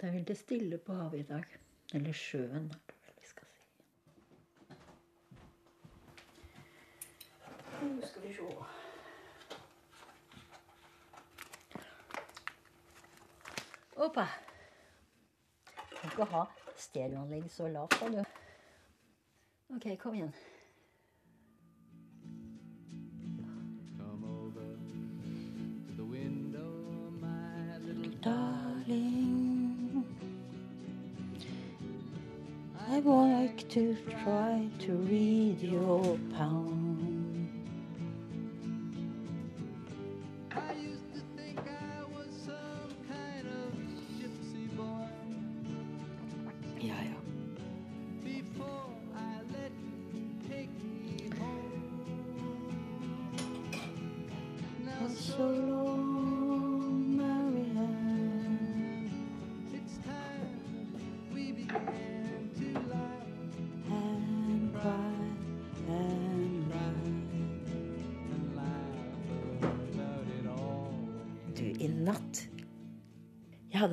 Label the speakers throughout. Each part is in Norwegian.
Speaker 1: Det er veldig stille på havet i dag. Eller sjøen, er det vel vi skal si. Nå skal vi se. Oppa. Du kan ikke ha stereoanlegg så lavt, da, du. Ok, kom igjen.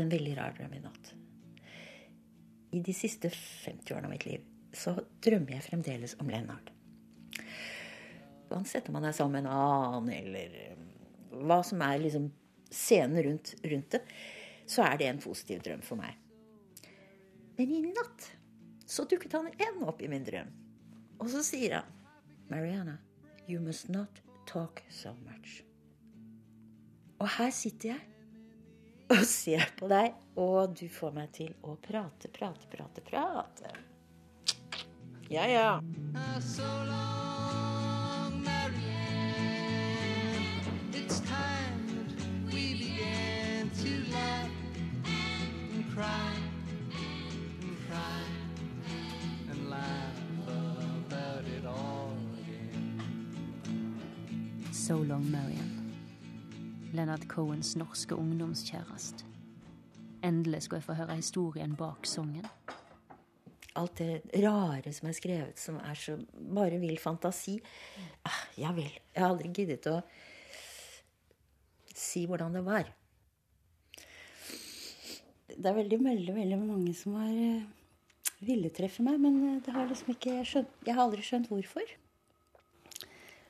Speaker 1: En veldig rar drøm i natt. I de siste 50 årene av mitt liv så drømmer jeg fremdeles om Lennart. Uansett om han er sammen med en annen, eller eh, hva som er liksom scenen rundt, rundt det, så er det en positiv drøm for meg. Men i natt så dukket han igjen opp i min drøm. Og så sier han Mariana, you must not talk so much. Og her sitter jeg og ser på deg, og du får meg til å prate, prate, prate, prate. Ja, ja.
Speaker 2: So long, Marianne.
Speaker 3: Leonard Cohens norske ungdomskjæreste. Endelig skulle jeg få høre historien bak sangen.
Speaker 1: Alt det rare som er skrevet, som er så bare vill fantasi. Ah, ja vel. Jeg har aldri giddet å si hvordan det var. Det er veldig, veldig, veldig mange som har villet ville treffe meg, men eh, det har liksom ikke skjønt, jeg har aldri skjønt hvorfor.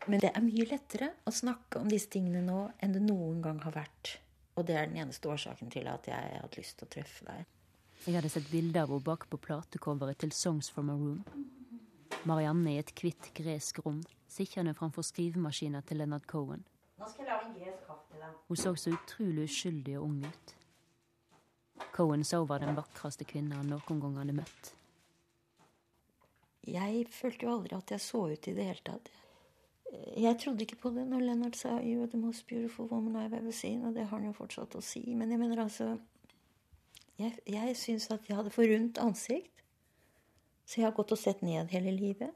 Speaker 1: Men det er mye lettere å snakke om disse tingene nå enn det noen gang har vært. Og det er den eneste årsaken til at jeg har hatt lyst til å treffe deg.
Speaker 3: Jeg hadde sett bilder av henne bak på platecoveret til Songs from a Room. Marianne i et hvitt gresk rom, sittende framfor skrivemaskina til Leonard Cohen.
Speaker 1: Nå skal jeg lage en gresk kaffe til deg.
Speaker 3: Hun så så utrolig uskyldig og ung ut. Cohen så var den vakreste kvinnen han noen gang hadde møtt.
Speaker 1: Jeg følte jo aldri at jeg så ut i det hele tatt. Jeg trodde ikke på det når Leonard sa 'You are the most beautiful woman I've ever seen', og det har han jo fortsatt å si. Men jeg mener altså Jeg, jeg syns at jeg hadde for rundt ansikt. Så jeg har gått og sett ned hele livet.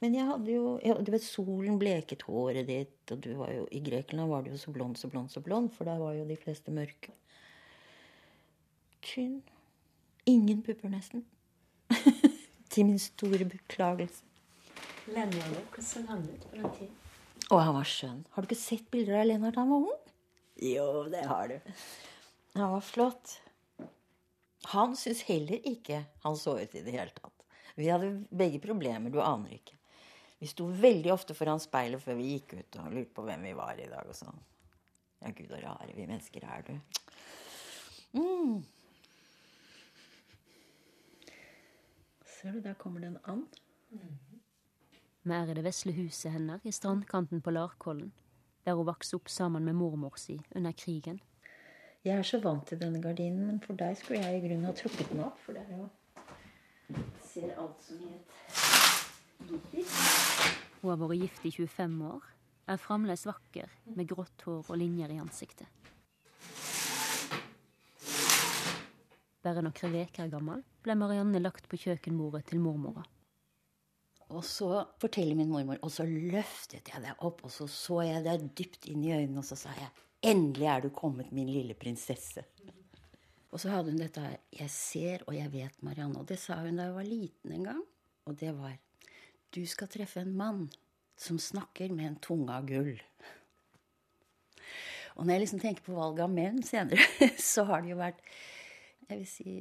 Speaker 1: Men jeg hadde jo jeg, Du vet, solen bleket håret ditt, og du var jo I Grekenland var du jo så blond, så blond, så blond, for der var jo de fleste mørke. Kun Ingen pupper, nesten. Til min store beklagelse.
Speaker 4: Lennart, hvordan så han ut på den tiden?
Speaker 1: Og han var skjønn. Har du ikke sett bilder av Lennart da han var ung? Jo, det har du. Han var flott. Han syntes heller ikke han så ut i det hele tatt. Vi hadde begge problemer, du aner ikke. Vi sto veldig ofte foran speilet før vi gikk ut og lurte på hvem vi var i dag og sånn. Ja, gud, så rare vi mennesker er, du. Mm. Ser du, der kommer det en and.
Speaker 3: Vi er i det vesle huset hennes i strandkanten på Larkollen, der hun vokste opp sammen med mormor si under krigen.
Speaker 1: Jeg er så vant til denne gardinen, men for deg skulle jeg i grunnen ha trukket den opp. For det er jo Ser alt som i et gitter.
Speaker 3: Hun har vært gift i 25 år, er fremdeles vakker med grått hår og linjer i ansiktet. Bare noen uker gammel ble Marianne lagt på kjøkkenbordet til mormora.
Speaker 1: Og så forteller min mormor, og så løftet jeg deg opp, og så så jeg deg dypt inn i øynene, og så sa jeg Endelig er du kommet, min lille prinsesse. Og så hadde hun dette Jeg ser og jeg vet, Marianne. Og det sa hun da jeg var liten en gang. Og det var Du skal treffe en mann som snakker med en tunge av gull. Og når jeg liksom tenker på valget av menn senere, så har det jo vært
Speaker 5: jeg vil si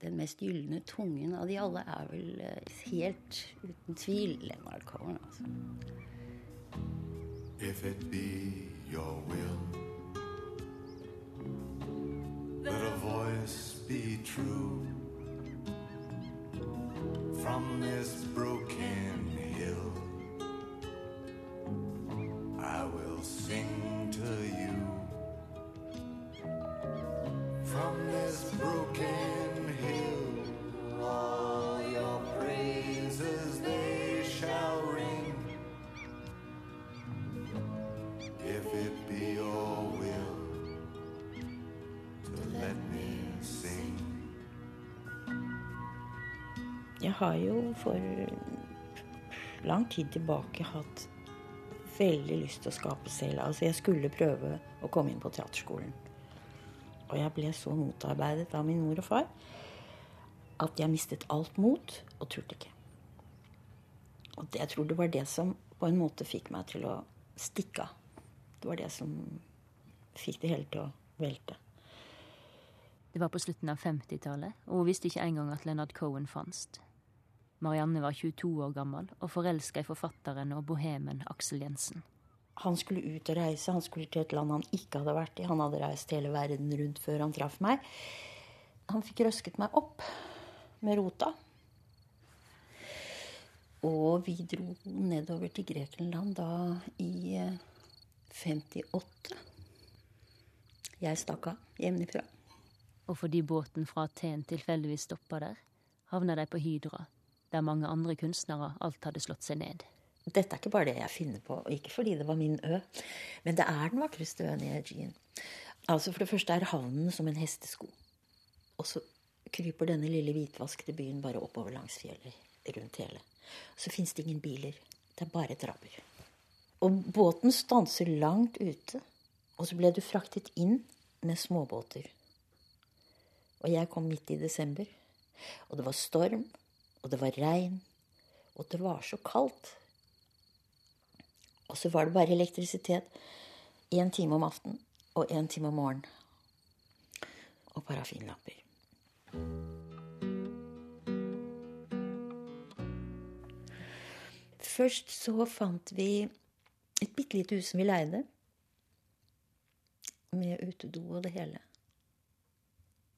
Speaker 5: den mest gylne tungen av de alle er vel eh, helt uten tvil Leonard Cohen. Altså.
Speaker 6: If it be your will that a voice be true from this broken hill, I will sing
Speaker 1: har jo for lang tid tilbake hatt veldig lyst til å skape selv. Altså, jeg skulle prøve å komme inn på teaterskolen. Og jeg ble så motarbeidet av min mor og far at jeg mistet alt mot og turte ikke. Og det, jeg tror det var det som på en måte fikk meg til å stikke av. Det var det som fikk det hele til å velte.
Speaker 3: Det var på slutten av 50-tallet, og hun visste ikke engang at Leonard Cohen fantes. Marianne var 22 år gammel og forelska i forfatteren og bohemen Aksel Jensen.
Speaker 1: Han skulle ut og reise. Han skulle til et land han ikke hadde vært i. Han hadde reist hele verden rundt før han traff meg. Han fikk røsket meg opp med rota. Og vi dro nedover til Grekenland da i eh, 58. Jeg stakk av hjemmefra.
Speaker 3: Og fordi båten fra Aten tilfeldigvis stoppa der, havna de på Hydra, der mange andre kunstnere alt hadde slått seg ned.
Speaker 1: Dette er ikke bare det jeg finner på, og ikke fordi det var min ø, men det er den vakreste øen i Aegean. Altså For det første er havnen som en hestesko. Og så kryper denne lille hvitvaskede byen bare oppover langs fjellet rundt hele. Så fins det ingen biler. Det er bare trapper. Og båten stanser langt ute, og så ble du fraktet inn med småbåter. Og jeg kom midt i desember, og det var storm, og det var regn, og det var så kaldt. Og så var det bare elektrisitet én time om aftenen og én time om morgenen. Og parafinlamper. Først så fant vi et bitte lite hus som vi leide. Med utedo og det hele.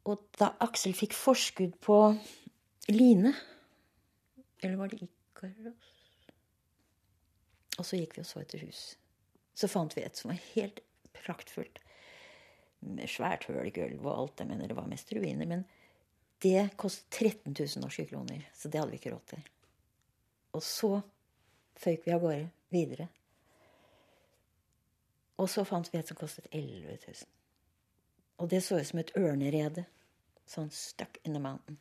Speaker 1: Og da Aksel fikk forskudd på Line Eller var det Ikaros? Og så gikk vi og så etter hus. Så fant vi et som var helt praktfullt. Med svært høl i gulvet og alt. Jeg mener det var mest ruiner. Men det kostet 13 000 norske kroner. Så det hadde vi ikke råd til. Og så føyk vi av gårde videre. Og så fant vi et som kostet 11 000. Og det så ut som et ørnerede. Sånn stuck in the mountain.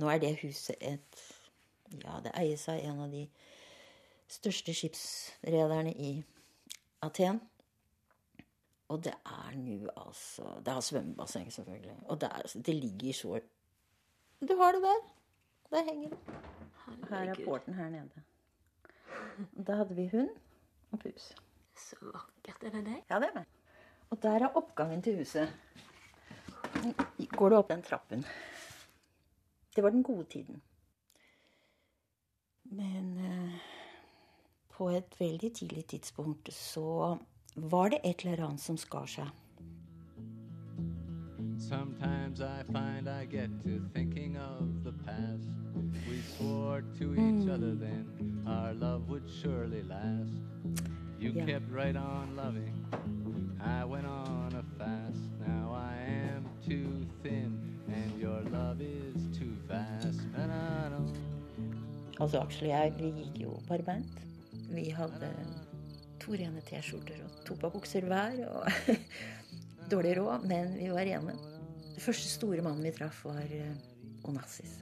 Speaker 1: Nå er det huset et Ja, det eies av en av de største skipsrederne i Aten. Og det er nå altså Det har svømmebasseng, selvfølgelig. Og det, er, det ligger så Du har det der. Der henger det. Her er porten her nede. Da hadde vi hund og pus.
Speaker 4: Så vakkert. Er det deg?
Speaker 1: Ja, det er meg. Og der er oppgangen til huset. Går du opp den trappen. Det var den gode tiden. Men eh, på et veldig tidlig tidspunkt så var det et eller annet som skar seg.
Speaker 2: Sometimes I find I get to thinking of the past. We swore to each other then our love would surely last. You
Speaker 1: Yeah.
Speaker 2: kept right on loving. I went on a fast. Now I am too thin, and your love is too fast.
Speaker 1: Altså Aksel og jeg, vi gikk jo barbeint. Vi hadde to rene T-skjorter og to par bukser hver. og Dårlig råd, men vi var rene. Den første store mannen vi traff, var eh, Onassis.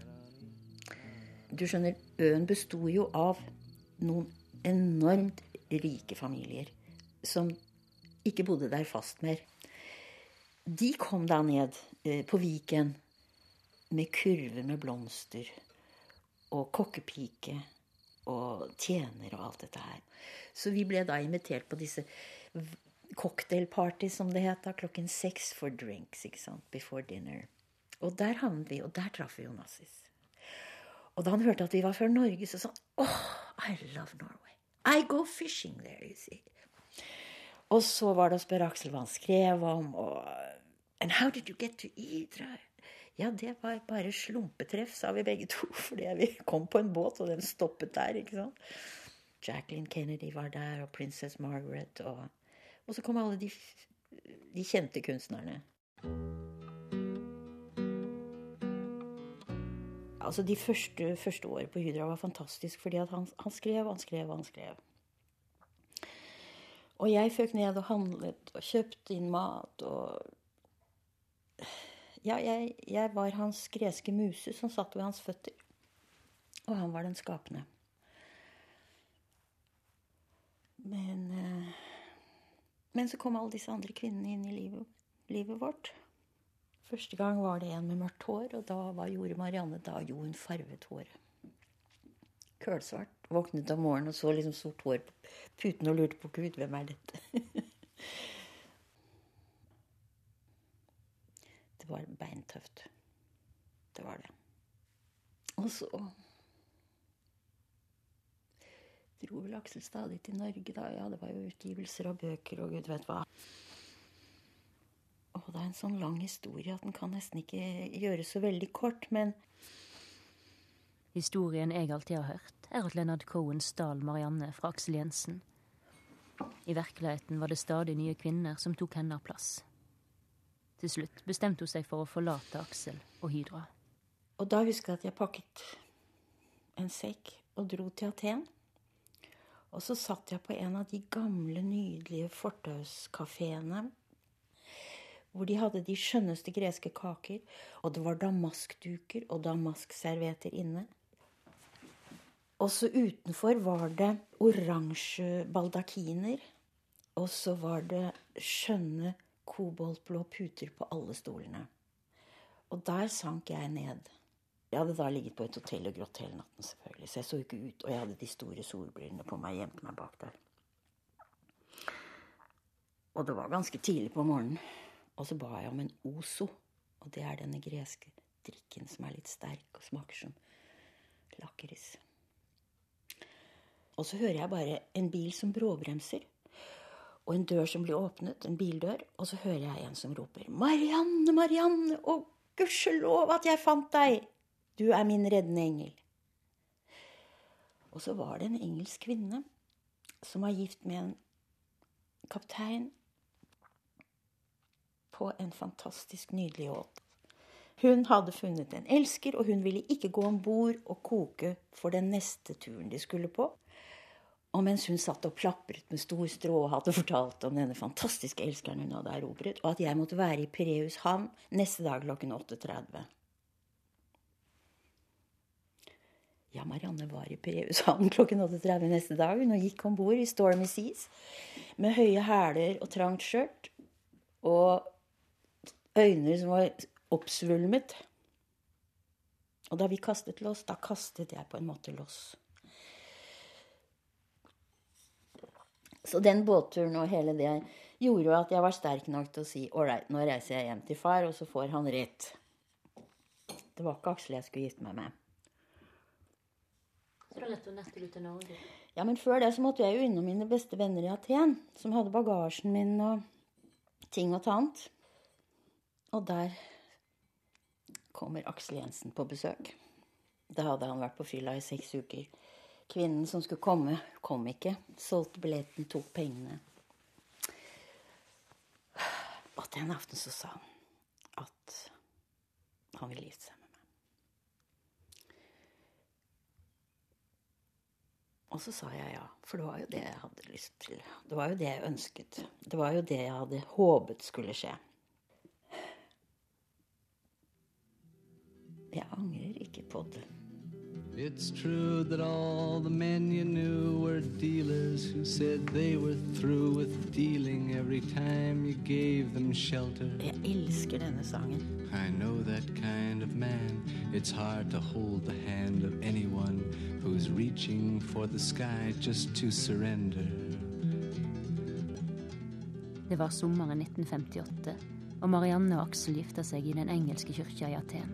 Speaker 1: Du skjønner, øen besto jo av noen enormt rike familier som ikke bodde der fast mer. De kom da ned eh, på Viken med kurver med blomster og kokkepike og tjener og alt dette her. Så vi ble da invitert på disse cocktailparty, som det het da, klokken seks for drinks. ikke sant, Before dinner. Og der havnet vi, og der traff vi Onassis. Og da han hørte at vi var fra Norge, så sa han oh, I love Norway. I go fishing there, you see. Og så var det å spørre Aksel hva han skrev om. og And how did you get to Idra? Ja, det var bare slumpetreff, sa vi begge to. Fordi vi kom på en båt, og den stoppet der. ikke sant? Jacqueline Kennedy var der, og Princess Margaret. Og, og så kom alle de, de kjente kunstnerne. Altså, De første, første året på Hydra var fantastisk, fordi han, han skrev han skrev han skrev. Og jeg føk ned og handlet og kjøpte inn mat og Ja, jeg, jeg var hans greske muse som satt ved hans føtter. Og han var den skapende. Men eh, Men så kom alle disse andre kvinnene inn i livet, livet vårt. Første gang var det en med mørkt hår, og da hva gjorde Marianne da jo hun farvet håret. Kølsvart. Våknet om morgenen og så liksom sort hår på puten og lurte på Gud, hvem er dette? det var beintøft. Det var det. Og så dro vel Aksel stadig til Norge, da. Ja, det var jo utgivelser av bøker og gud vet hva. Og det er en sånn lang historie at den kan nesten ikke gjøres så veldig kort, men
Speaker 3: Historien jeg alltid har hørt, er at Leonard Cohen stal Marianne fra Aksel Jensen. I virkeligheten var det stadig nye kvinner som tok hennes plass. Til slutt bestemte hun seg for å forlate Aksel og Hydra.
Speaker 1: Og da husker jeg at jeg pakket en sekk og dro til Aten. Og så satt jeg på en av de gamle, nydelige fortauskafeene hvor de hadde de skjønneste greske kaker, og det var damaskduker og damaskservietter inne. Også utenfor var det oransje baldakiner, og så var det skjønne koboltblå puter på alle stolene. Og der sank jeg ned. Jeg hadde da ligget på et hotell og grått hele natten, selvfølgelig, så jeg så ikke ut. Og jeg hadde de store solbrillene på meg, gjemte meg bak der. Og det var ganske tidlig på morgenen. Og så ba jeg om en ozo. Og det er denne greske drikken som er litt sterk og smaker som lakris. Og så hører jeg bare en bil som bråbremser. Og en dør som blir åpnet, en bildør. Og så hører jeg en som roper 'Marianne, Marianne! Å, gudskjelov at jeg fant deg! Du er min reddende engel.' Og så var det en engelsk kvinne som var gift med en kaptein på en fantastisk nydelig yacht. Hun hadde funnet en elsker, og hun ville ikke gå om bord og koke for den neste turen de skulle på. Og mens hun satt og plapret med stor stråhatt og fortalte om denne fantastiske elskeren hun hadde erobret, og at jeg måtte være i Pireus havn neste dag klokken 8.30. Ja, Marianne var i Pireus havn klokken 8.30 neste dag. Hun gikk om bord i Stormy Seas med høye hæler og trangt skjørt. Og øyne som var oppsvulmet. Og da vi kastet loss, da kastet jeg på en måte loss. Så den båtturen og hele det gjorde jo at jeg var sterk nok til å si ålreit, nå reiser jeg hjem til far, og så får han rett. Det var ikke Aksel jeg skulle gifte meg med.
Speaker 4: Så da lette du til Norge?
Speaker 1: Ja, men før det så måtte jeg jo innom mine beste venner i Aten, som hadde bagasjen min og ting og tant. Og der kommer Aksel Jensen på besøk. Da hadde han vært på fylla i seks uker. Kvinnen som skulle komme, kom ikke. Solgte billetten, tok pengene. Og den aften så sa han at han ville gifte seg med meg. Og så sa jeg ja, for det var jo det jeg hadde lyst til. Det var jo det jeg ønsket. Det var jo det jeg hadde håpet skulle skje. Jeg angrer ikke på det.
Speaker 2: It's true that all the men you knew were dealers who said they were through with dealing every time you gave them shelter.
Speaker 1: Jeg elsker denne sangen.
Speaker 2: I know that kind of man. It's hard to hold the hand of anyone who's reaching for the sky just to surrender.
Speaker 3: Det var sommeren 1958, og Marianne og Aksel gifta seg i den engelske kyrkja i Aten.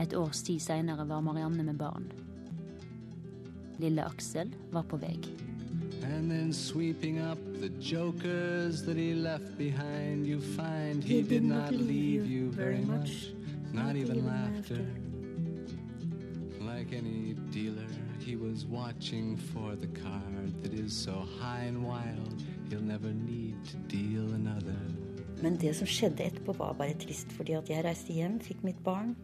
Speaker 3: Et års tid seinere var Marianne med barn. Lille Aksel var på vei.
Speaker 2: And then sweeping up the jokers that he left behind, you find he did not leave you very much, not even laughter. Like any dealer, he was watching for the card that is so high and wild,
Speaker 1: Men det som skjedde etterpå, var bare trist, fordi at jeg reiste hjem, fikk mitt barn.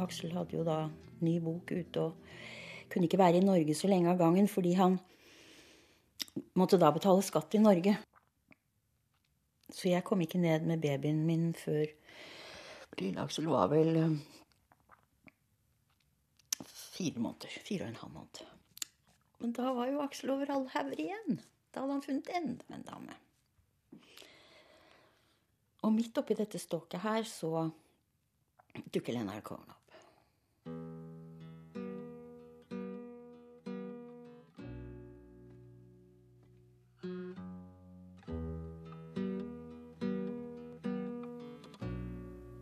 Speaker 1: Aksel hadde jo da ny bok ute og kunne ikke være i Norge så lenge av gangen fordi han måtte da betale skatt i Norge. Så jeg kom ikke ned med babyen min før lille Aksel var vel eh, fire måneder. Fire og en halv måned. Men da var jo Aksel over all hauger igjen. Da hadde han funnet enda en dame. Og midt oppi dette ståket her så dukker Leonard Cohen opp.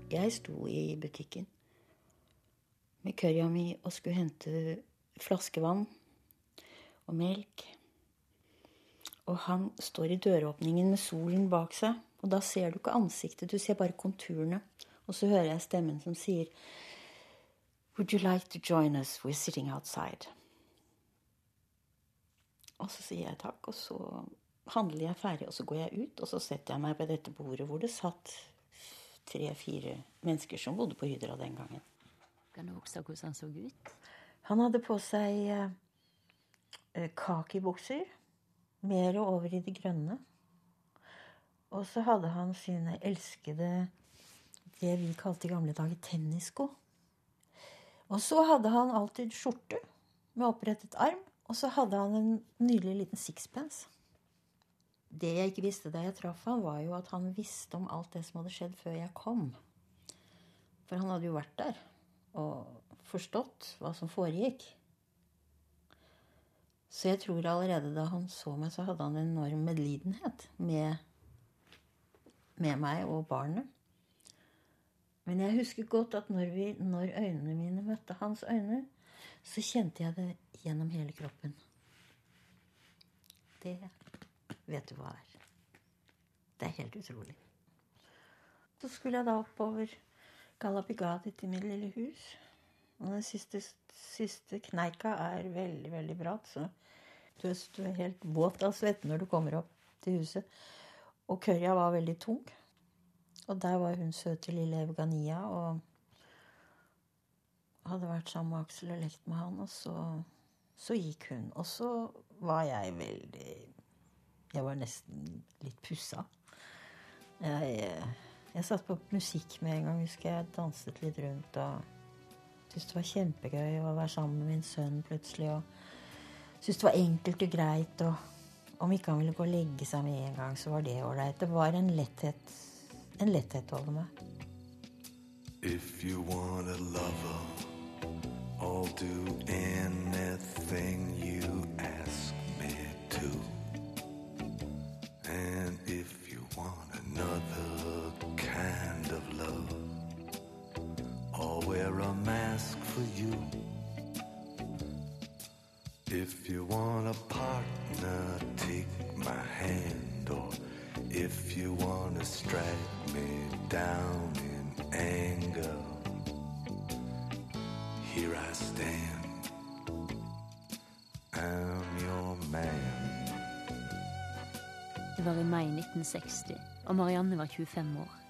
Speaker 1: Jeg sto i butikken med kørja mi og skulle hente flaskevann og melk. Og han står i døråpningen med solen bak seg, og da ser du ikke ansiktet, du ser bare konturene. Og så hører jeg stemmen som sier Would you like to join us? We're sitting outside. Og så sier jeg takk, og så handler jeg ferdig, og så går jeg ut, og så setter jeg meg på dette bordet hvor det satt tre-fire mennesker som bodde på Hydra den gangen.
Speaker 3: Kan du huske hvordan han så ut?
Speaker 1: Han hadde på seg eh, eh, kakibukser, mer og over i det grønne. Og så hadde han sine elskede, det vi kalte i gamle dager tennissko. Og så hadde han alltid skjorte med opprettet arm, og så hadde han en nydelig liten sixpence. Det jeg ikke visste da jeg traff han, var jo at han visste om alt det som hadde skjedd før jeg kom. For han hadde jo vært der og forstått hva som foregikk. Så jeg tror allerede da han så meg, så hadde han en enorm medlidenhet med, med meg og barnet. Men jeg husker godt at når, vi, når øynene mine møtte hans øyne, så kjente jeg det gjennom hele kroppen. Det vet du hva er. Det er helt utrolig. Så skulle jeg da oppover Galapigadi til mitt lille hus. Og den siste, siste kneika er veldig, veldig bratt, så du er, du er helt våt av svette når du kommer opp til huset. Og kørja var veldig tung. Og der var hun søte lille Evgania og hadde vært sammen med Aksel og lekt med han. Og så, så gikk hun. Og så var jeg veldig Jeg var nesten litt pussa. Jeg, jeg satte på musikk med en gang, husker jeg. Danset litt rundt og syntes det var kjempegøy å være sammen med min sønn plutselig. Og syntes det var enkelt og greit. Og om ikke han ville gå og legge seg med en gang, så var det ålreit. Det var en letthet, en letthet over meg.
Speaker 6: If you want a lover, I'll do anything you ask me to. And if you want another kind of love, wear a mask for you. If you want a partner, take my hand. Or if you want to strike me down in anger, here I stand. I'm your man.
Speaker 3: Det var i mai 1960, og Marianne var 25 år.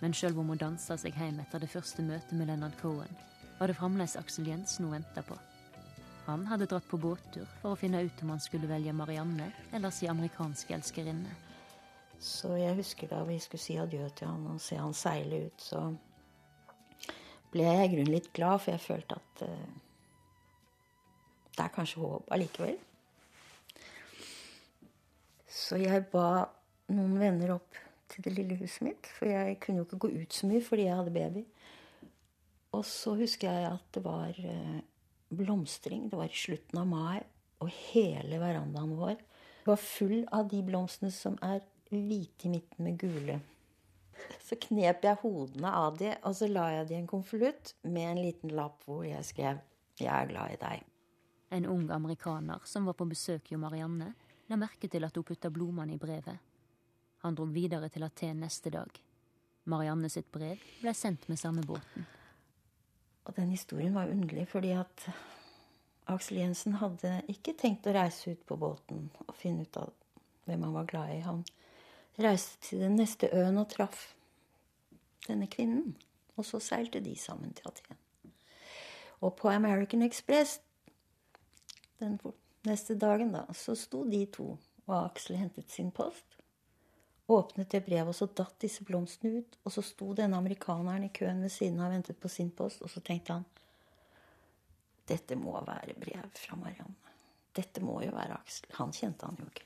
Speaker 3: Men sjøl om hun dansa seg hjem etter det første møtet med Leonard Cohen, var det fremdeles Aksel Jensen hun venta på. Han hadde dratt på båttur for å finne ut om han skulle velge Marianne eller si amerikanske elskerinne.
Speaker 1: Så jeg husker da vi skulle si adjø til han og se han seile ut, så ble jeg i grunnen litt glad, for jeg følte at uh, det er kanskje håp allikevel. Så jeg ba noen venner opp til det lille huset mitt, for jeg kunne jo ikke gå ut så mye fordi jeg hadde baby. Og så husker jeg at det var eh, blomstring. Det var i slutten av mai, Og hele verandaen vår var full av de blomstene som er hvite i midten med gule. Så knep jeg hodene av de, og så la jeg de i en konvolutt med en liten lapp hvor jeg skrev 'Jeg er glad i deg'.
Speaker 3: En ung amerikaner som var på besøk hos Marianne, la merke til at hun putta blomstene i brevet. Han drog videre til Aten neste dag. Marianne sitt brev ble sendt med samme båten.
Speaker 1: Og den historien var underlig, fordi at Aksel Jensen hadde ikke tenkt å reise ut på båten og finne ut av hvem han var glad i. Han reiste til den neste øen og traff denne kvinnen. Og så seilte de sammen til Aten. Og på American Express den neste dagen, da, så sto de to, og Aksel hentet sin post. Åpnet det brevet, og så datt disse blomstene ut. Og så sto denne amerikaneren i køen ved siden av og ventet på sin post, og så tenkte han dette må være brev fra Marianne. Dette må jo være Aksel. Han kjente han jo ikke.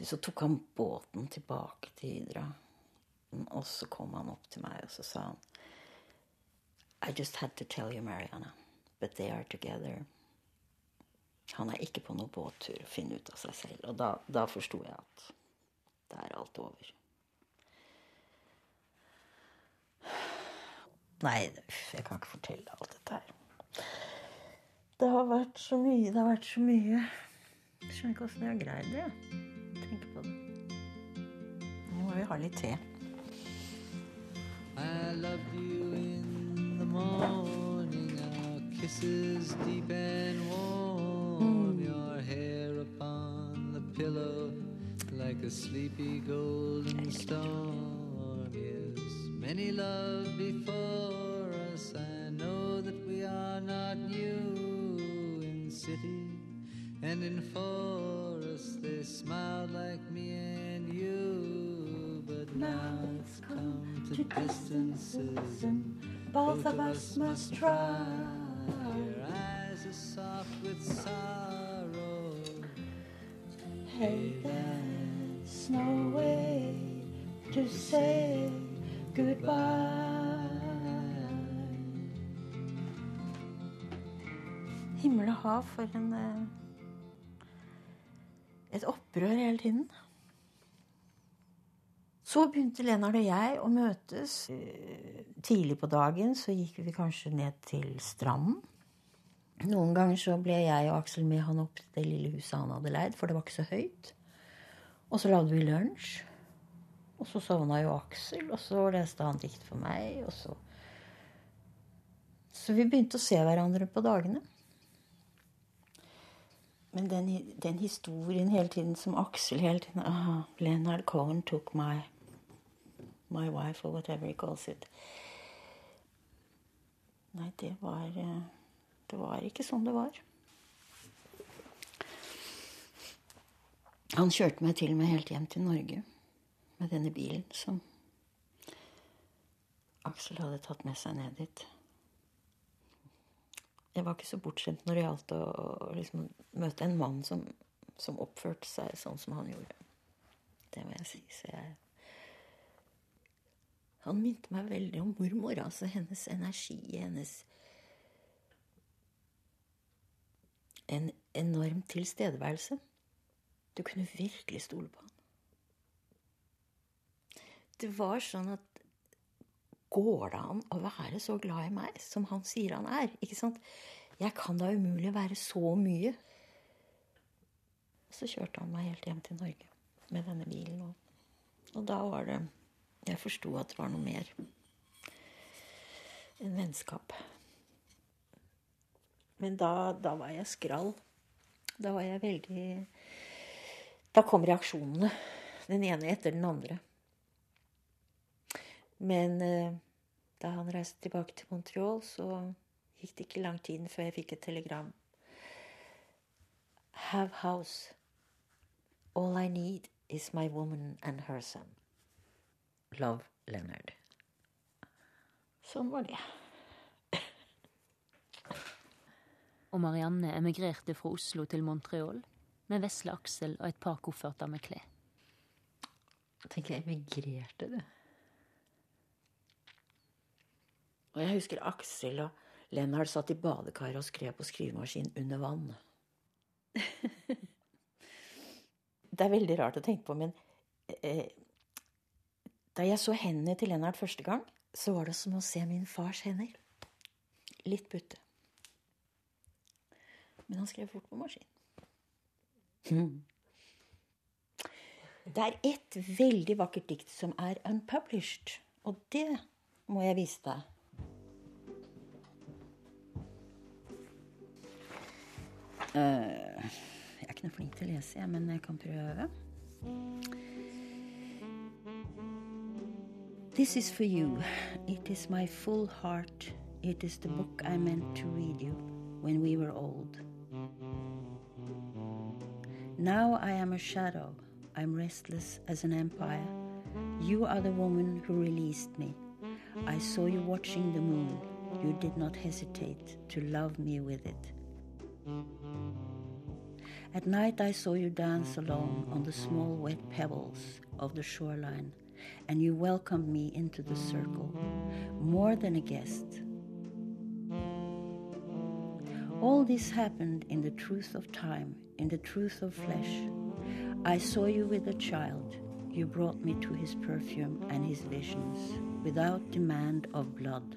Speaker 1: Så tok han båten tilbake til Hydra. Og så kom han opp til meg, og så sa han I just had to tell you, Marianne, but they are together. Han er ikke på noen båttur å finne ut av seg selv. Og da, da forsto jeg at det er alt over. Nei, jeg kan ikke fortelle alt dette her. Det har vært så mye, det har vært så mye. Jeg skjønner ikke åssen jeg har greid det. Tenk på det. Nå må vi ha litt te.
Speaker 2: I loved you in the morning, our kisses deep and warm, your hair upon the pillow like a sleepy golden storm. Yes, many love before us. I know that we are not new in city and in forest. They smiled like me and you, but now it's come to distances and
Speaker 1: Both of us must try.
Speaker 2: your eyes are soft with sorrow.
Speaker 1: Hey, there's no way to say goodbye. Himmel og hav for en eh, Et opprør hele tiden. Så begynte Lennart og jeg å møtes. Tidlig på dagen så gikk vi kanskje ned til stranden. Noen ganger så ble jeg og Aksel med han opp til det lille huset han hadde leid, for det var ikke så høyt. Og så lagde vi lunsj. Og så sovna jo Aksel, og så leste han dikt for meg, og så Så vi begynte å se hverandre på dagene. Men den, den historien hele tiden som Aksel hele tiden ah, Leonard Cohen took my, my wife, or whatever he calls it. Nei, det var eh, Det var ikke sånn det var. Han kjørte meg til og med helt hjem til Norge med denne bilen som Aksel hadde tatt med seg ned dit. Jeg var ikke så bortskjemt når det gjaldt å å liksom møte en mann som, som oppførte seg sånn som han gjorde. Det må jeg si. Så jeg Han minte meg veldig om mormor. Altså hennes energi, hennes En enorm tilstedeværelse. Du kunne virkelig stole på han. Det var sånn at Går det an å være så glad i meg som han sier han er? Ikke sant? Jeg kan da umulig være så mye. Så kjørte han meg helt hjem til Norge med denne bilen. Og, og da var det Jeg forsto at det var noe mer enn vennskap. Men da, da var jeg skrall. Da var jeg veldig Da kom reaksjonene. Den ene etter den andre. Men eh, da han reiste tilbake til Montreal, så gikk det ikke lang tid før jeg fikk et telegram. Have house. All I need is my woman and her son. Love Leonard. Sånn var det.
Speaker 3: Og Marianne emigrerte fra Oslo til Montreal med vesle Aksel og et par kofferter med klær.
Speaker 1: tenker jeg emigrerte, du. Og jeg husker Aksel og Lennart satt i badekaret og skrev på skrivemaskin under vann. Det er veldig rart å tenke på, men eh, da jeg så hendene til Lennart første gang, så var det som å se min fars hender. Litt butte. Men han skrev fort på maskin. Det er et veldig vakkert dikt som er unpublished, og det må jeg vise deg. Eh, jeg er ikke noe flink til å lese, jeg, men jeg kan prøve. This is for you. It is my full heart. It is the book I meant to read you when we were old. Now I am a shadow. I'm restless as an empire. You are the woman who released me. I saw you watching the moon. You did not hesitate to love me with it. At night I saw you dance alone on the small wet pebbles of the shoreline, and you welcomed me into the circle, more than a guest. All this happened in the truth of time, in the truth of flesh. I saw you with a child. You brought me to his perfume and his visions, without demand of blood.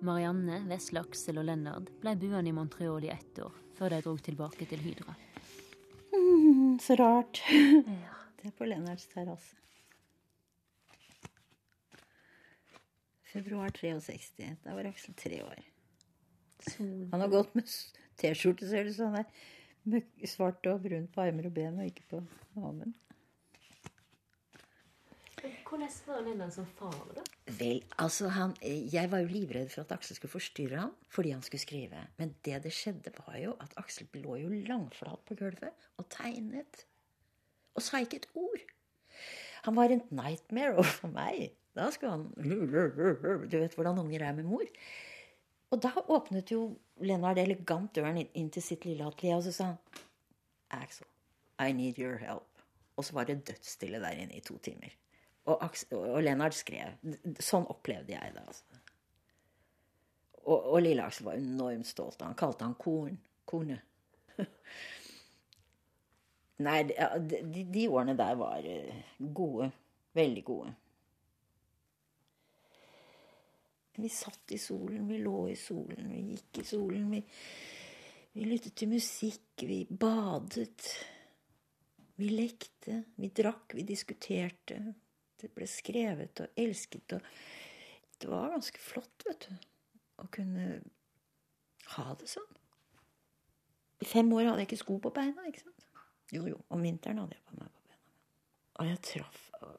Speaker 3: Marianne, Vesle og Lennart ble buende i Montreal i ett år, før de dro tilbake til Hydra.
Speaker 1: Mm, så rart. Ja. Det er på Lennarts terrasse. Februar 63. Da var Aksel tre år. Han har gått med T-skjorte, ser det ut som. Er møkk- svart og brun på armer og ben, og ikke på maven.
Speaker 4: Hvordan var Lennart som far, da?
Speaker 1: Vel, altså han Jeg var jo livredd for at Aksel skulle forstyrre ham fordi han skulle skrive. Men det det skjedde, var jo at Aksel lå jo langflat på gulvet og tegnet. Og sa ikke et ord. Han var en nightmare overfor meg. Da skulle han Du vet hvordan unger er med mor. Og da åpnet jo Lennart elegant døren inn til sitt lille atelier, og så sa han Axel, I need your help. Og så var det dødsstille der inne i to timer. Og, og Lennart skrev. Sånn opplevde jeg det. altså. Og, og lille Aksel var enormt stolt. Han kalte han korn. Kornet. Nei, de, de, de årene der var eh, gode. Veldig gode. Vi satt i solen, vi lå i solen, vi gikk i solen. Vi, vi lyttet til musikk, vi badet. Vi lekte, vi drakk, vi diskuterte. Det ble skrevet og elsket. Og det var ganske flott, vet du, å kunne ha det sånn. I fem år hadde jeg ikke sko på beina. ikke sant? Jo, jo, om vinteren hadde jeg på meg på beina. Og jeg traff øh,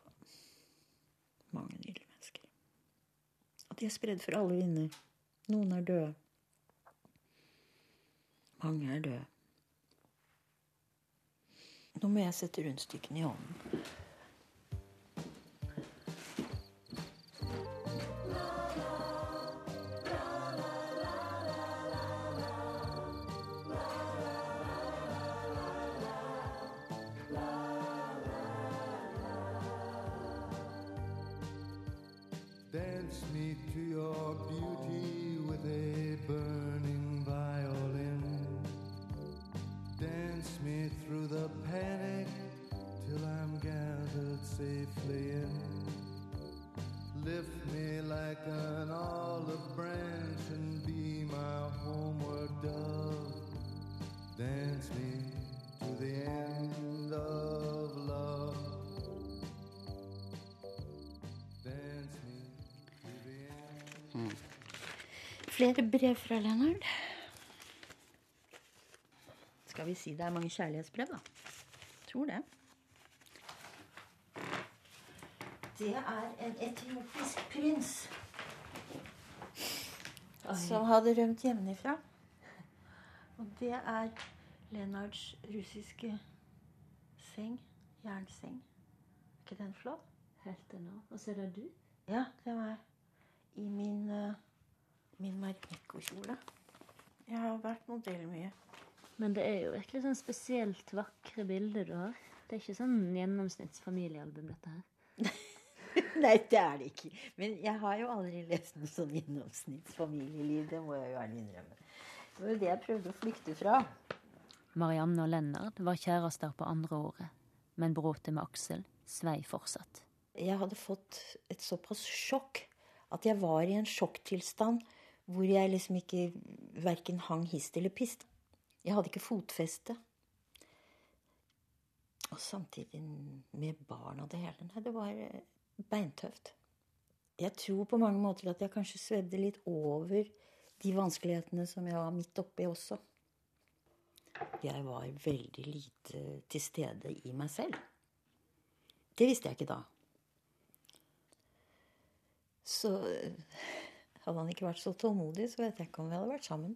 Speaker 1: mange nydelige mennesker. Og de er spredd for alle vinder. Noen er døde. Mange er døde. Nå må jeg sette rundstykkene i hånden.
Speaker 6: Gathered safely in. Lift me like an olive branch and be my homeward dove. Dance me to the end of love.
Speaker 1: Flere brev fra Lennart. Skal vi si det er mange kjærlighetsbrev, da? Tror det. Det er en etiopisk prins som hadde rømt hjemmefra. Og det er Lennarts russiske seng. Jernseng. Er ikke den flott?
Speaker 4: Helt ennå. Og så er det du.
Speaker 1: Ja, det var i min, uh, min Marmekko-kjole. Jeg har vært modell mye.
Speaker 3: Men det er jo virkelig sånn spesielt vakre bilder du har. Det er ikke sånn gjennomsnittsfamiliealbum, dette her.
Speaker 1: Nei, det er det ikke. Men jeg har jo aldri lest noe sånn gjennomsnittsfamilieliv. Det må jeg jo ærlig innrømme. Det var jo det jeg prøvde å flykte fra.
Speaker 3: Marianne og Lennart var kjærester på andre året, men bråtet med Aksel svei fortsatt.
Speaker 1: Jeg hadde fått et såpass sjokk at jeg var i en sjokktilstand hvor jeg liksom ikke verken hang hist eller pist. Jeg hadde ikke fotfeste. Og samtidig med barn og det hele. Nei, det var eh, beintøft. Jeg tror på mange måter at jeg kanskje svevde litt over de vanskelighetene som jeg var midt oppi også. Jeg var veldig lite til stede i meg selv. Det visste jeg ikke da. Så eh, hadde han ikke vært så tålmodig, så vet jeg ikke om vi hadde vært sammen.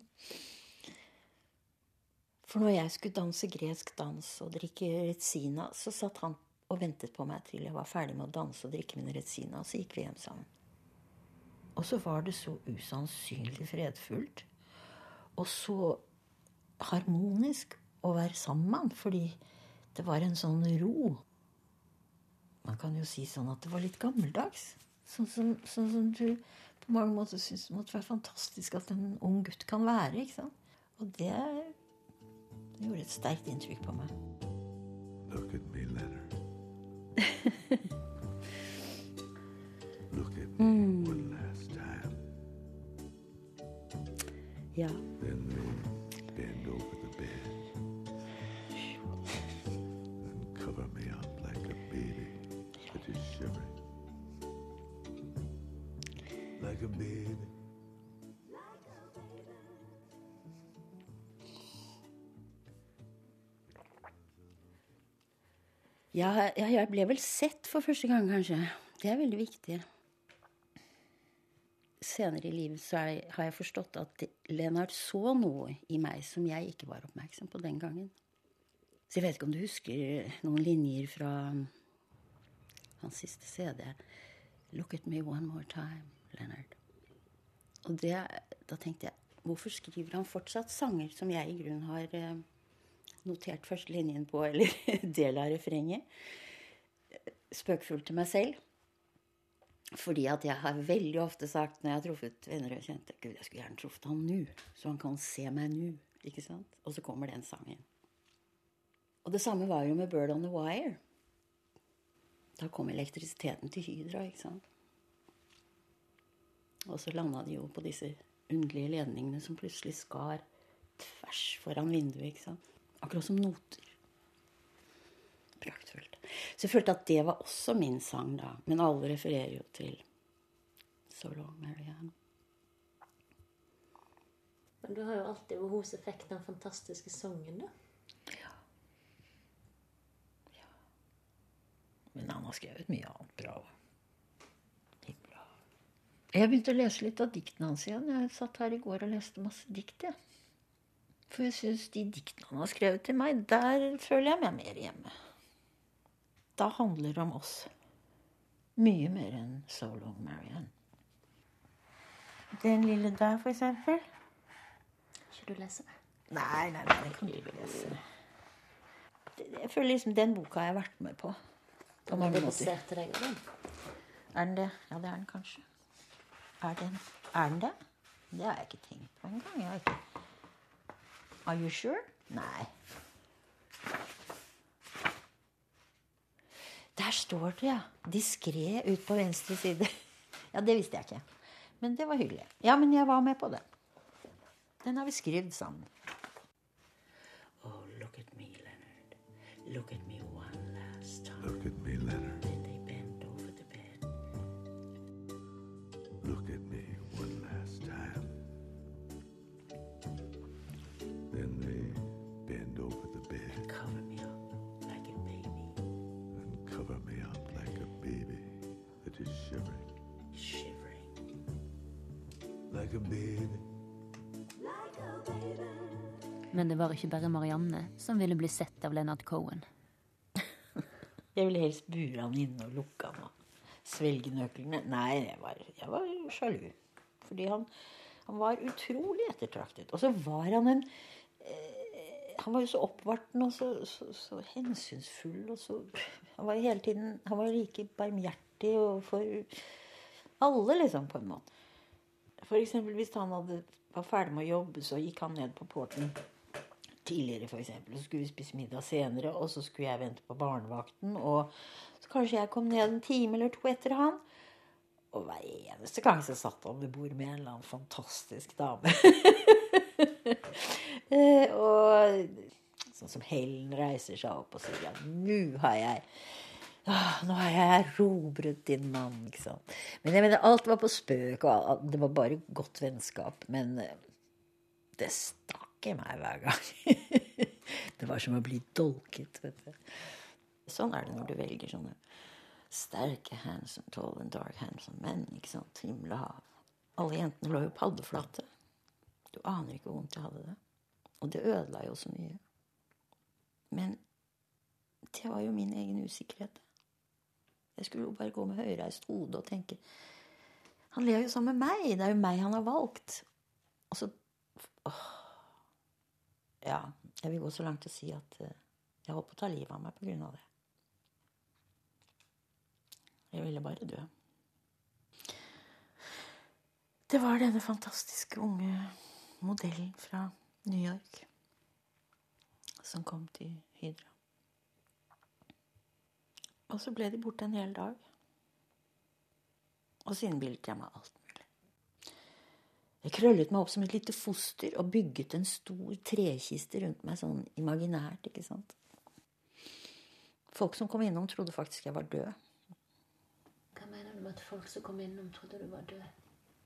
Speaker 1: For når jeg skulle danse gresk dans og drikke retsina, så satt han og ventet på meg til jeg var ferdig med å danse og drikke min retsina, og så gikk vi hjem sammen. Og så var det så usannsynlig fredfullt og så harmonisk å være sammen med han, fordi det var en sånn ro. Man kan jo si sånn at det var litt gammeldags. Sånn som, sånn som du på mange måter syns måtte være fantastisk at en ung gutt kan være. ikke sant? Og det det gjorde et sterkt inntrykk på meg.
Speaker 6: Look at me. Look at me mm. one last time.
Speaker 1: Yeah.
Speaker 6: Then they bend over the bed and cover me up like a baby that is shivering. Like a baby.
Speaker 5: Ja, jeg ble vel sett for første gang, kanskje. Det er veldig viktig. Senere i livet så er, har jeg forstått at Lennart så noe i meg som jeg ikke var oppmerksom på den gangen. Så jeg vet ikke om du husker noen linjer fra hans siste CD. Look at me one more time, Leonard. Og det, da tenkte jeg, hvorfor skriver han fortsatt sanger som jeg i grunnen har eh, notert første linjen på, eller del av refrenget. Spøkefullt til meg selv. Fordi at jeg har veldig ofte sagt når jeg har truffet venner og kjente Gud, jeg skulle gjerne truffet han nå, så han kan se meg nå. Ikke sant? Og så kommer den sangen. Og det samme var jo med Bird on the Wire. Da kom elektrisiteten til Hydra, ikke sant. Og så landa de jo på disse underlige ledningene som plutselig skar tvers foran vinduet, ikke sant. Akkurat som noter. Praktfullt. Så jeg følte at det var også min sang, da. Men alle refererer jo til So Long Marianne.
Speaker 4: Men du har jo alltid ved hos effekt den fantastiske sangen, da.
Speaker 1: Men han har skrevet mye annet bra. Himla. Jeg begynte å lese litt av diktene hans igjen. Jeg satt her i går og leste masse dikt. jeg. For jeg syns de diktene han har skrevet til meg, der føler jeg meg mer hjemme. Da handler det om oss. Mye mer enn So Long Marianne. Den lille der, for eksempel.
Speaker 4: Ikke du lese?
Speaker 1: Nei, nei, nei, den kan du ikke lese. Jeg føler liksom den boka jeg har jeg vært med på. På mange
Speaker 4: er
Speaker 1: måter.
Speaker 4: deg.
Speaker 1: Er den det? Ja, det er den kanskje. Er den, er den det? Det har jeg ikke tenkt på engang. Jeg har ikke Are you sure? Nei. Der står det, ja. Diskré ut på venstre side. Ja, det visste jeg ikke. Men det var hyggelig. Ja, men jeg var med på det. Den har vi skrevet sammen. Oh, look at me, Leonard. Look at me one last time.
Speaker 6: Look at me, Leonard.
Speaker 1: Like a baby.
Speaker 3: Men det var ikke bare Marianne som ville bli sett av Leonard Cohen.
Speaker 1: Jeg ville helst bure han inne og lukke han og svelge nøklene. Nei, jeg var, jeg var sjalu. Fordi han, han var utrolig ettertraktet. Og så var han en eh, Han var jo så oppvarten og så, så, så hensynsfull. Og så, han var hele tiden Han var like barmhjertig overfor alle, liksom, på en måte. Eksempel hvis han hadde, var ferdig med å jobbe, så gikk han ned på porten tidligere, for eksempel. Så skulle vi spise middag senere, og så skulle jeg vente på barnevakten. Og så kanskje jeg kom ned en time eller to etter han. Og hver eneste gang så satt han ved bord med en eller annen fantastisk dame. Eh, og sånn som Helen reiser seg opp og sier ja, nå har jeg nå har jeg erobret din mann. ikke sant? Men jeg mener, alt var på spøk, og det var bare godt vennskap. Men eh, det stakk i meg hver gang. det var som å bli dolket, vet du. Sånn er det når du velger sånne sterke, handsome, tall and dark, handsome menn. ikke sant? Himmel og hav. Alle jentene lå jo paddeflate. Du aner ikke hvor vondt jeg hadde det. Og det ødela jo så mye. Men det var jo min egen usikkerhet. Jeg skulle jo bare gå med høyreist hode og tenke Han lever jo sammen med meg. Det er jo meg han har valgt. Og så åh. Ja, jeg vil gå så langt å si at eh, jeg holdt på å ta livet av meg på grunn av det. Jeg ville bare dø. Det var denne fantastiske unge modellen fra New York som kom til Hydra. Og så ble de borte en hel dag. Og så innbilte jeg meg alt mulig. Jeg krøllet meg opp som et lite foster og bygget en stor trekiste rundt meg sånn imaginært, ikke sant. Folk som kom innom, trodde faktisk jeg var død.
Speaker 4: Hva mener du med at folk som kom innom, trodde du var død?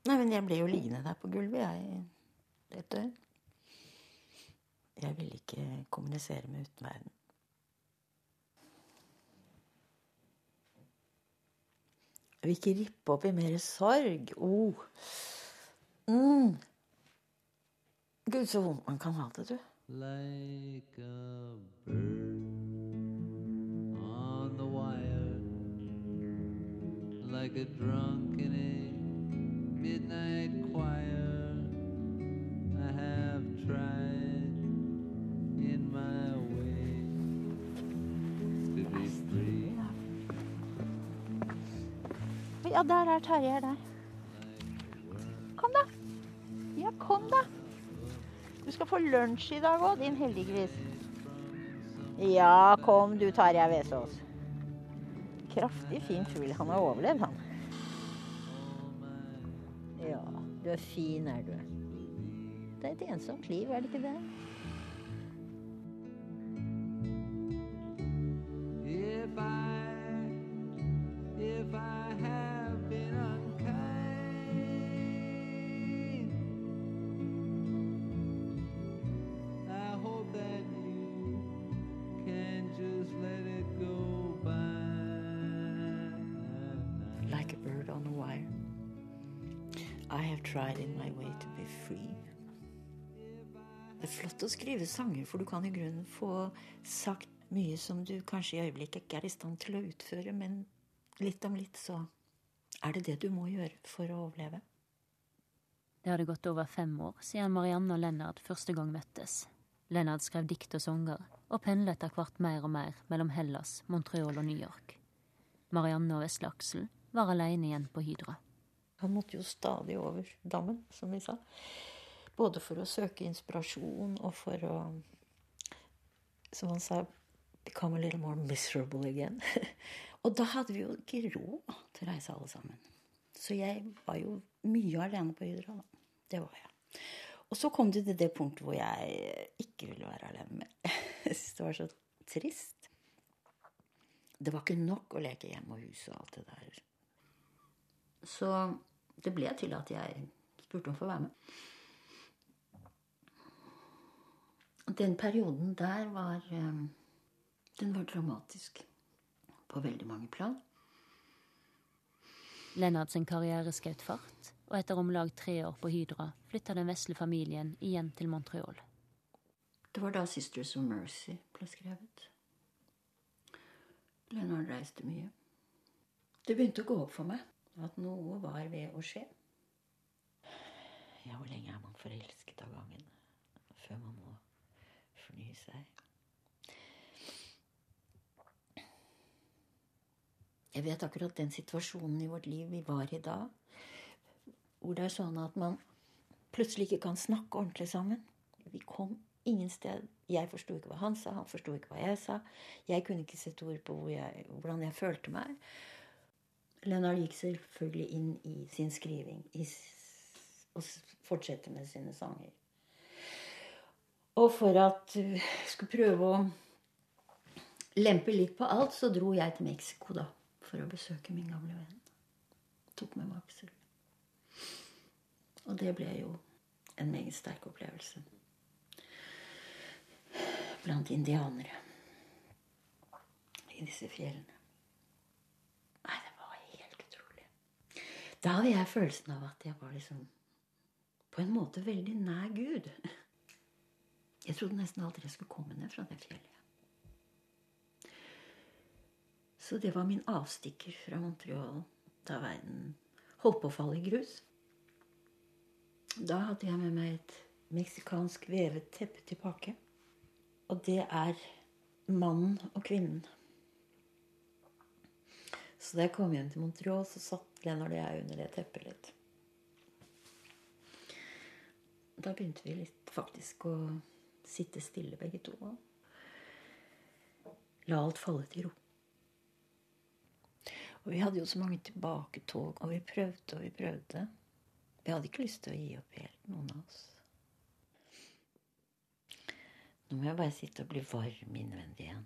Speaker 1: Nei, men jeg ble jo liggende der på gulvet, jeg, et døgn. Jeg ville ikke kommunisere med utenverden. Vil ikke rippe opp i mer sorg. Oh. Mm. Gud, så vondt man kan ha det, du.
Speaker 2: like a bird on the wire, like a
Speaker 1: Ja, der er Tarjei der. Kom, da. Ja, kom, da. Du skal få lunsj i dag òg, din heldiggris. Ja, kom du, Tarjei Vesaas. Kraftig fin fugl. Han har overlevd, han. Ja, du er fin, er du. Det er et ensomt liv, er det ikke det? In my way to be free. Det er flott å skrive sanger, for du kan i grunnen få sagt mye som du kanskje i øyeblikket ikke er i stand til å utføre, men litt om litt så er det det du må gjøre for å overleve.
Speaker 3: Det hadde gått over fem år siden Marianne og Lennart første gang møttes. Lennart skrev dikt og sanger, og pendlet etter hvert mer og mer mellom Hellas, Montreal og New York. Marianne og Vesle Aksel var alene igjen på Hydra.
Speaker 1: Han måtte jo stadig over dammen, som vi sa. Både for å søke inspirasjon og for å, som han sa, become a little more miserable again. og da hadde vi jo ikke råd til å reise alle sammen. Så jeg var jo mye alene på Hydra, da. Det var jeg. Og så kom det til det punktet hvor jeg ikke ville være alene mer. Det var så trist. Det var ikke nok å leke hjemme og hus og alt det der. Så det ble til at jeg spurte om å få være med. Den perioden der var eh, Den var dramatisk. På veldig mange plan.
Speaker 3: Lennart sin karriere skjøt fart, og etter om lag tre år på Hydra flytta den vesle familien igjen til Montreal.
Speaker 1: Det var da 'Sisters of Mercy' ble skrevet. Lennart reiste mye. Det begynte å gå opp for meg at noe var ved å skje. Ja, hvor lenge er man forelsket av gangen før man må fornye seg. Jeg vet akkurat den situasjonen i vårt liv vi var i da, hvor det er sånn at man plutselig ikke kan snakke ordentlig sammen. Vi kom ingen sted. Jeg forsto ikke hva han sa, han forsto ikke hva jeg sa. Jeg kunne ikke sette ord på hvor jeg, hvordan jeg følte meg. Leonard gikk selvfølgelig inn i sin skriving i, og fortsette med sine sanger. Og for at jeg skulle prøve å lempe litt på alt, så dro jeg til Mexico da, for å besøke min gamle venn. Tok med meg Aksel. Og det ble jo en meget sterk opplevelse. Blant indianere. I disse fjellene. Nei, det var helt utrolig. Da hadde jeg følelsen av at jeg var liksom på en måte veldig nær Gud. Jeg trodde nesten aldri jeg skulle komme ned fra det fjellet. Så det var min avstikker fra Montreal da verden holdt på å falle i grus. Da hadde jeg med meg et meksikansk vevet teppe tilbake. Og det er mannen og kvinnen. Så da jeg kom hjem til Montreal, så satt Lennart og er under det teppet litt. Da begynte vi litt faktisk å sitte stille begge to. og La alt falle til ro. Og vi hadde jo så mange tilbaketog, og vi prøvde og vi prøvde. Vi hadde ikke lyst til å gi opp helt, noen av oss. Nå må jeg bare sitte og bli varm innvendig igjen.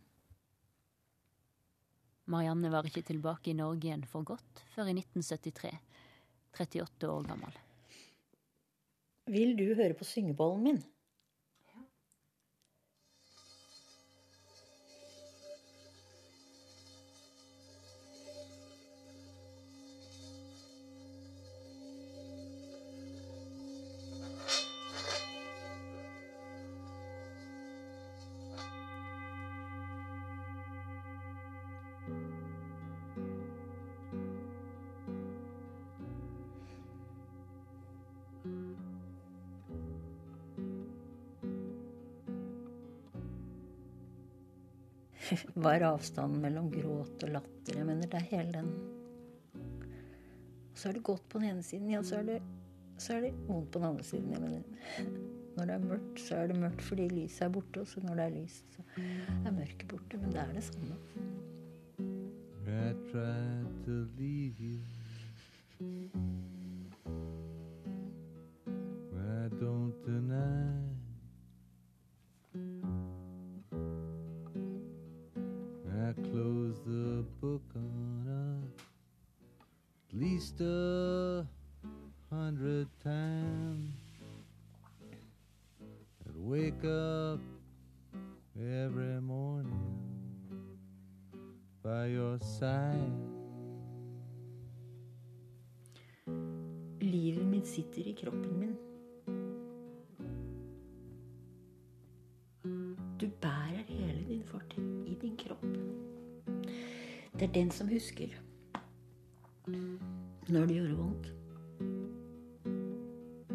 Speaker 3: Marianne var ikke tilbake i Norge igjen for godt før i 1973, 38 år gammel.
Speaker 1: Vil du høre på syngebollen min? Er avstanden mellom gråt og latter? Jeg mener, det er hele den Så er det godt på den ene siden, ja, så er det, så er det vondt på den andre siden. Jeg mener, når det er mørkt, så er det mørkt fordi lyset er borte, og så når det er lyst, så er mørket borte. Men det er det samme.
Speaker 6: I tried to leave you. Least a hundred times. I'd wake up every morning by your side.
Speaker 1: Livet mitt sitter i kroppen min. Du bærer hele din fortid i din kropp. Det er den som husker når det gjorde vondt,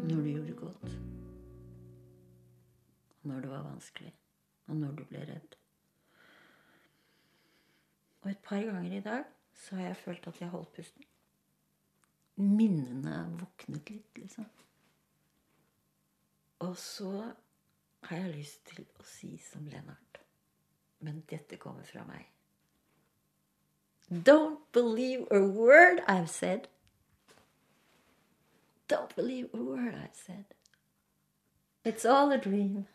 Speaker 1: når det gjorde godt, når det var vanskelig, og når du ble redd. Og et par ganger i dag så har jeg følt at jeg holdt pusten minnene våknet litt, liksom. Og så har jeg lyst til å si som Lennart, men dette kommer fra meg. Don't believe a word I've said. Don't believe a word I've said. It's all a dream.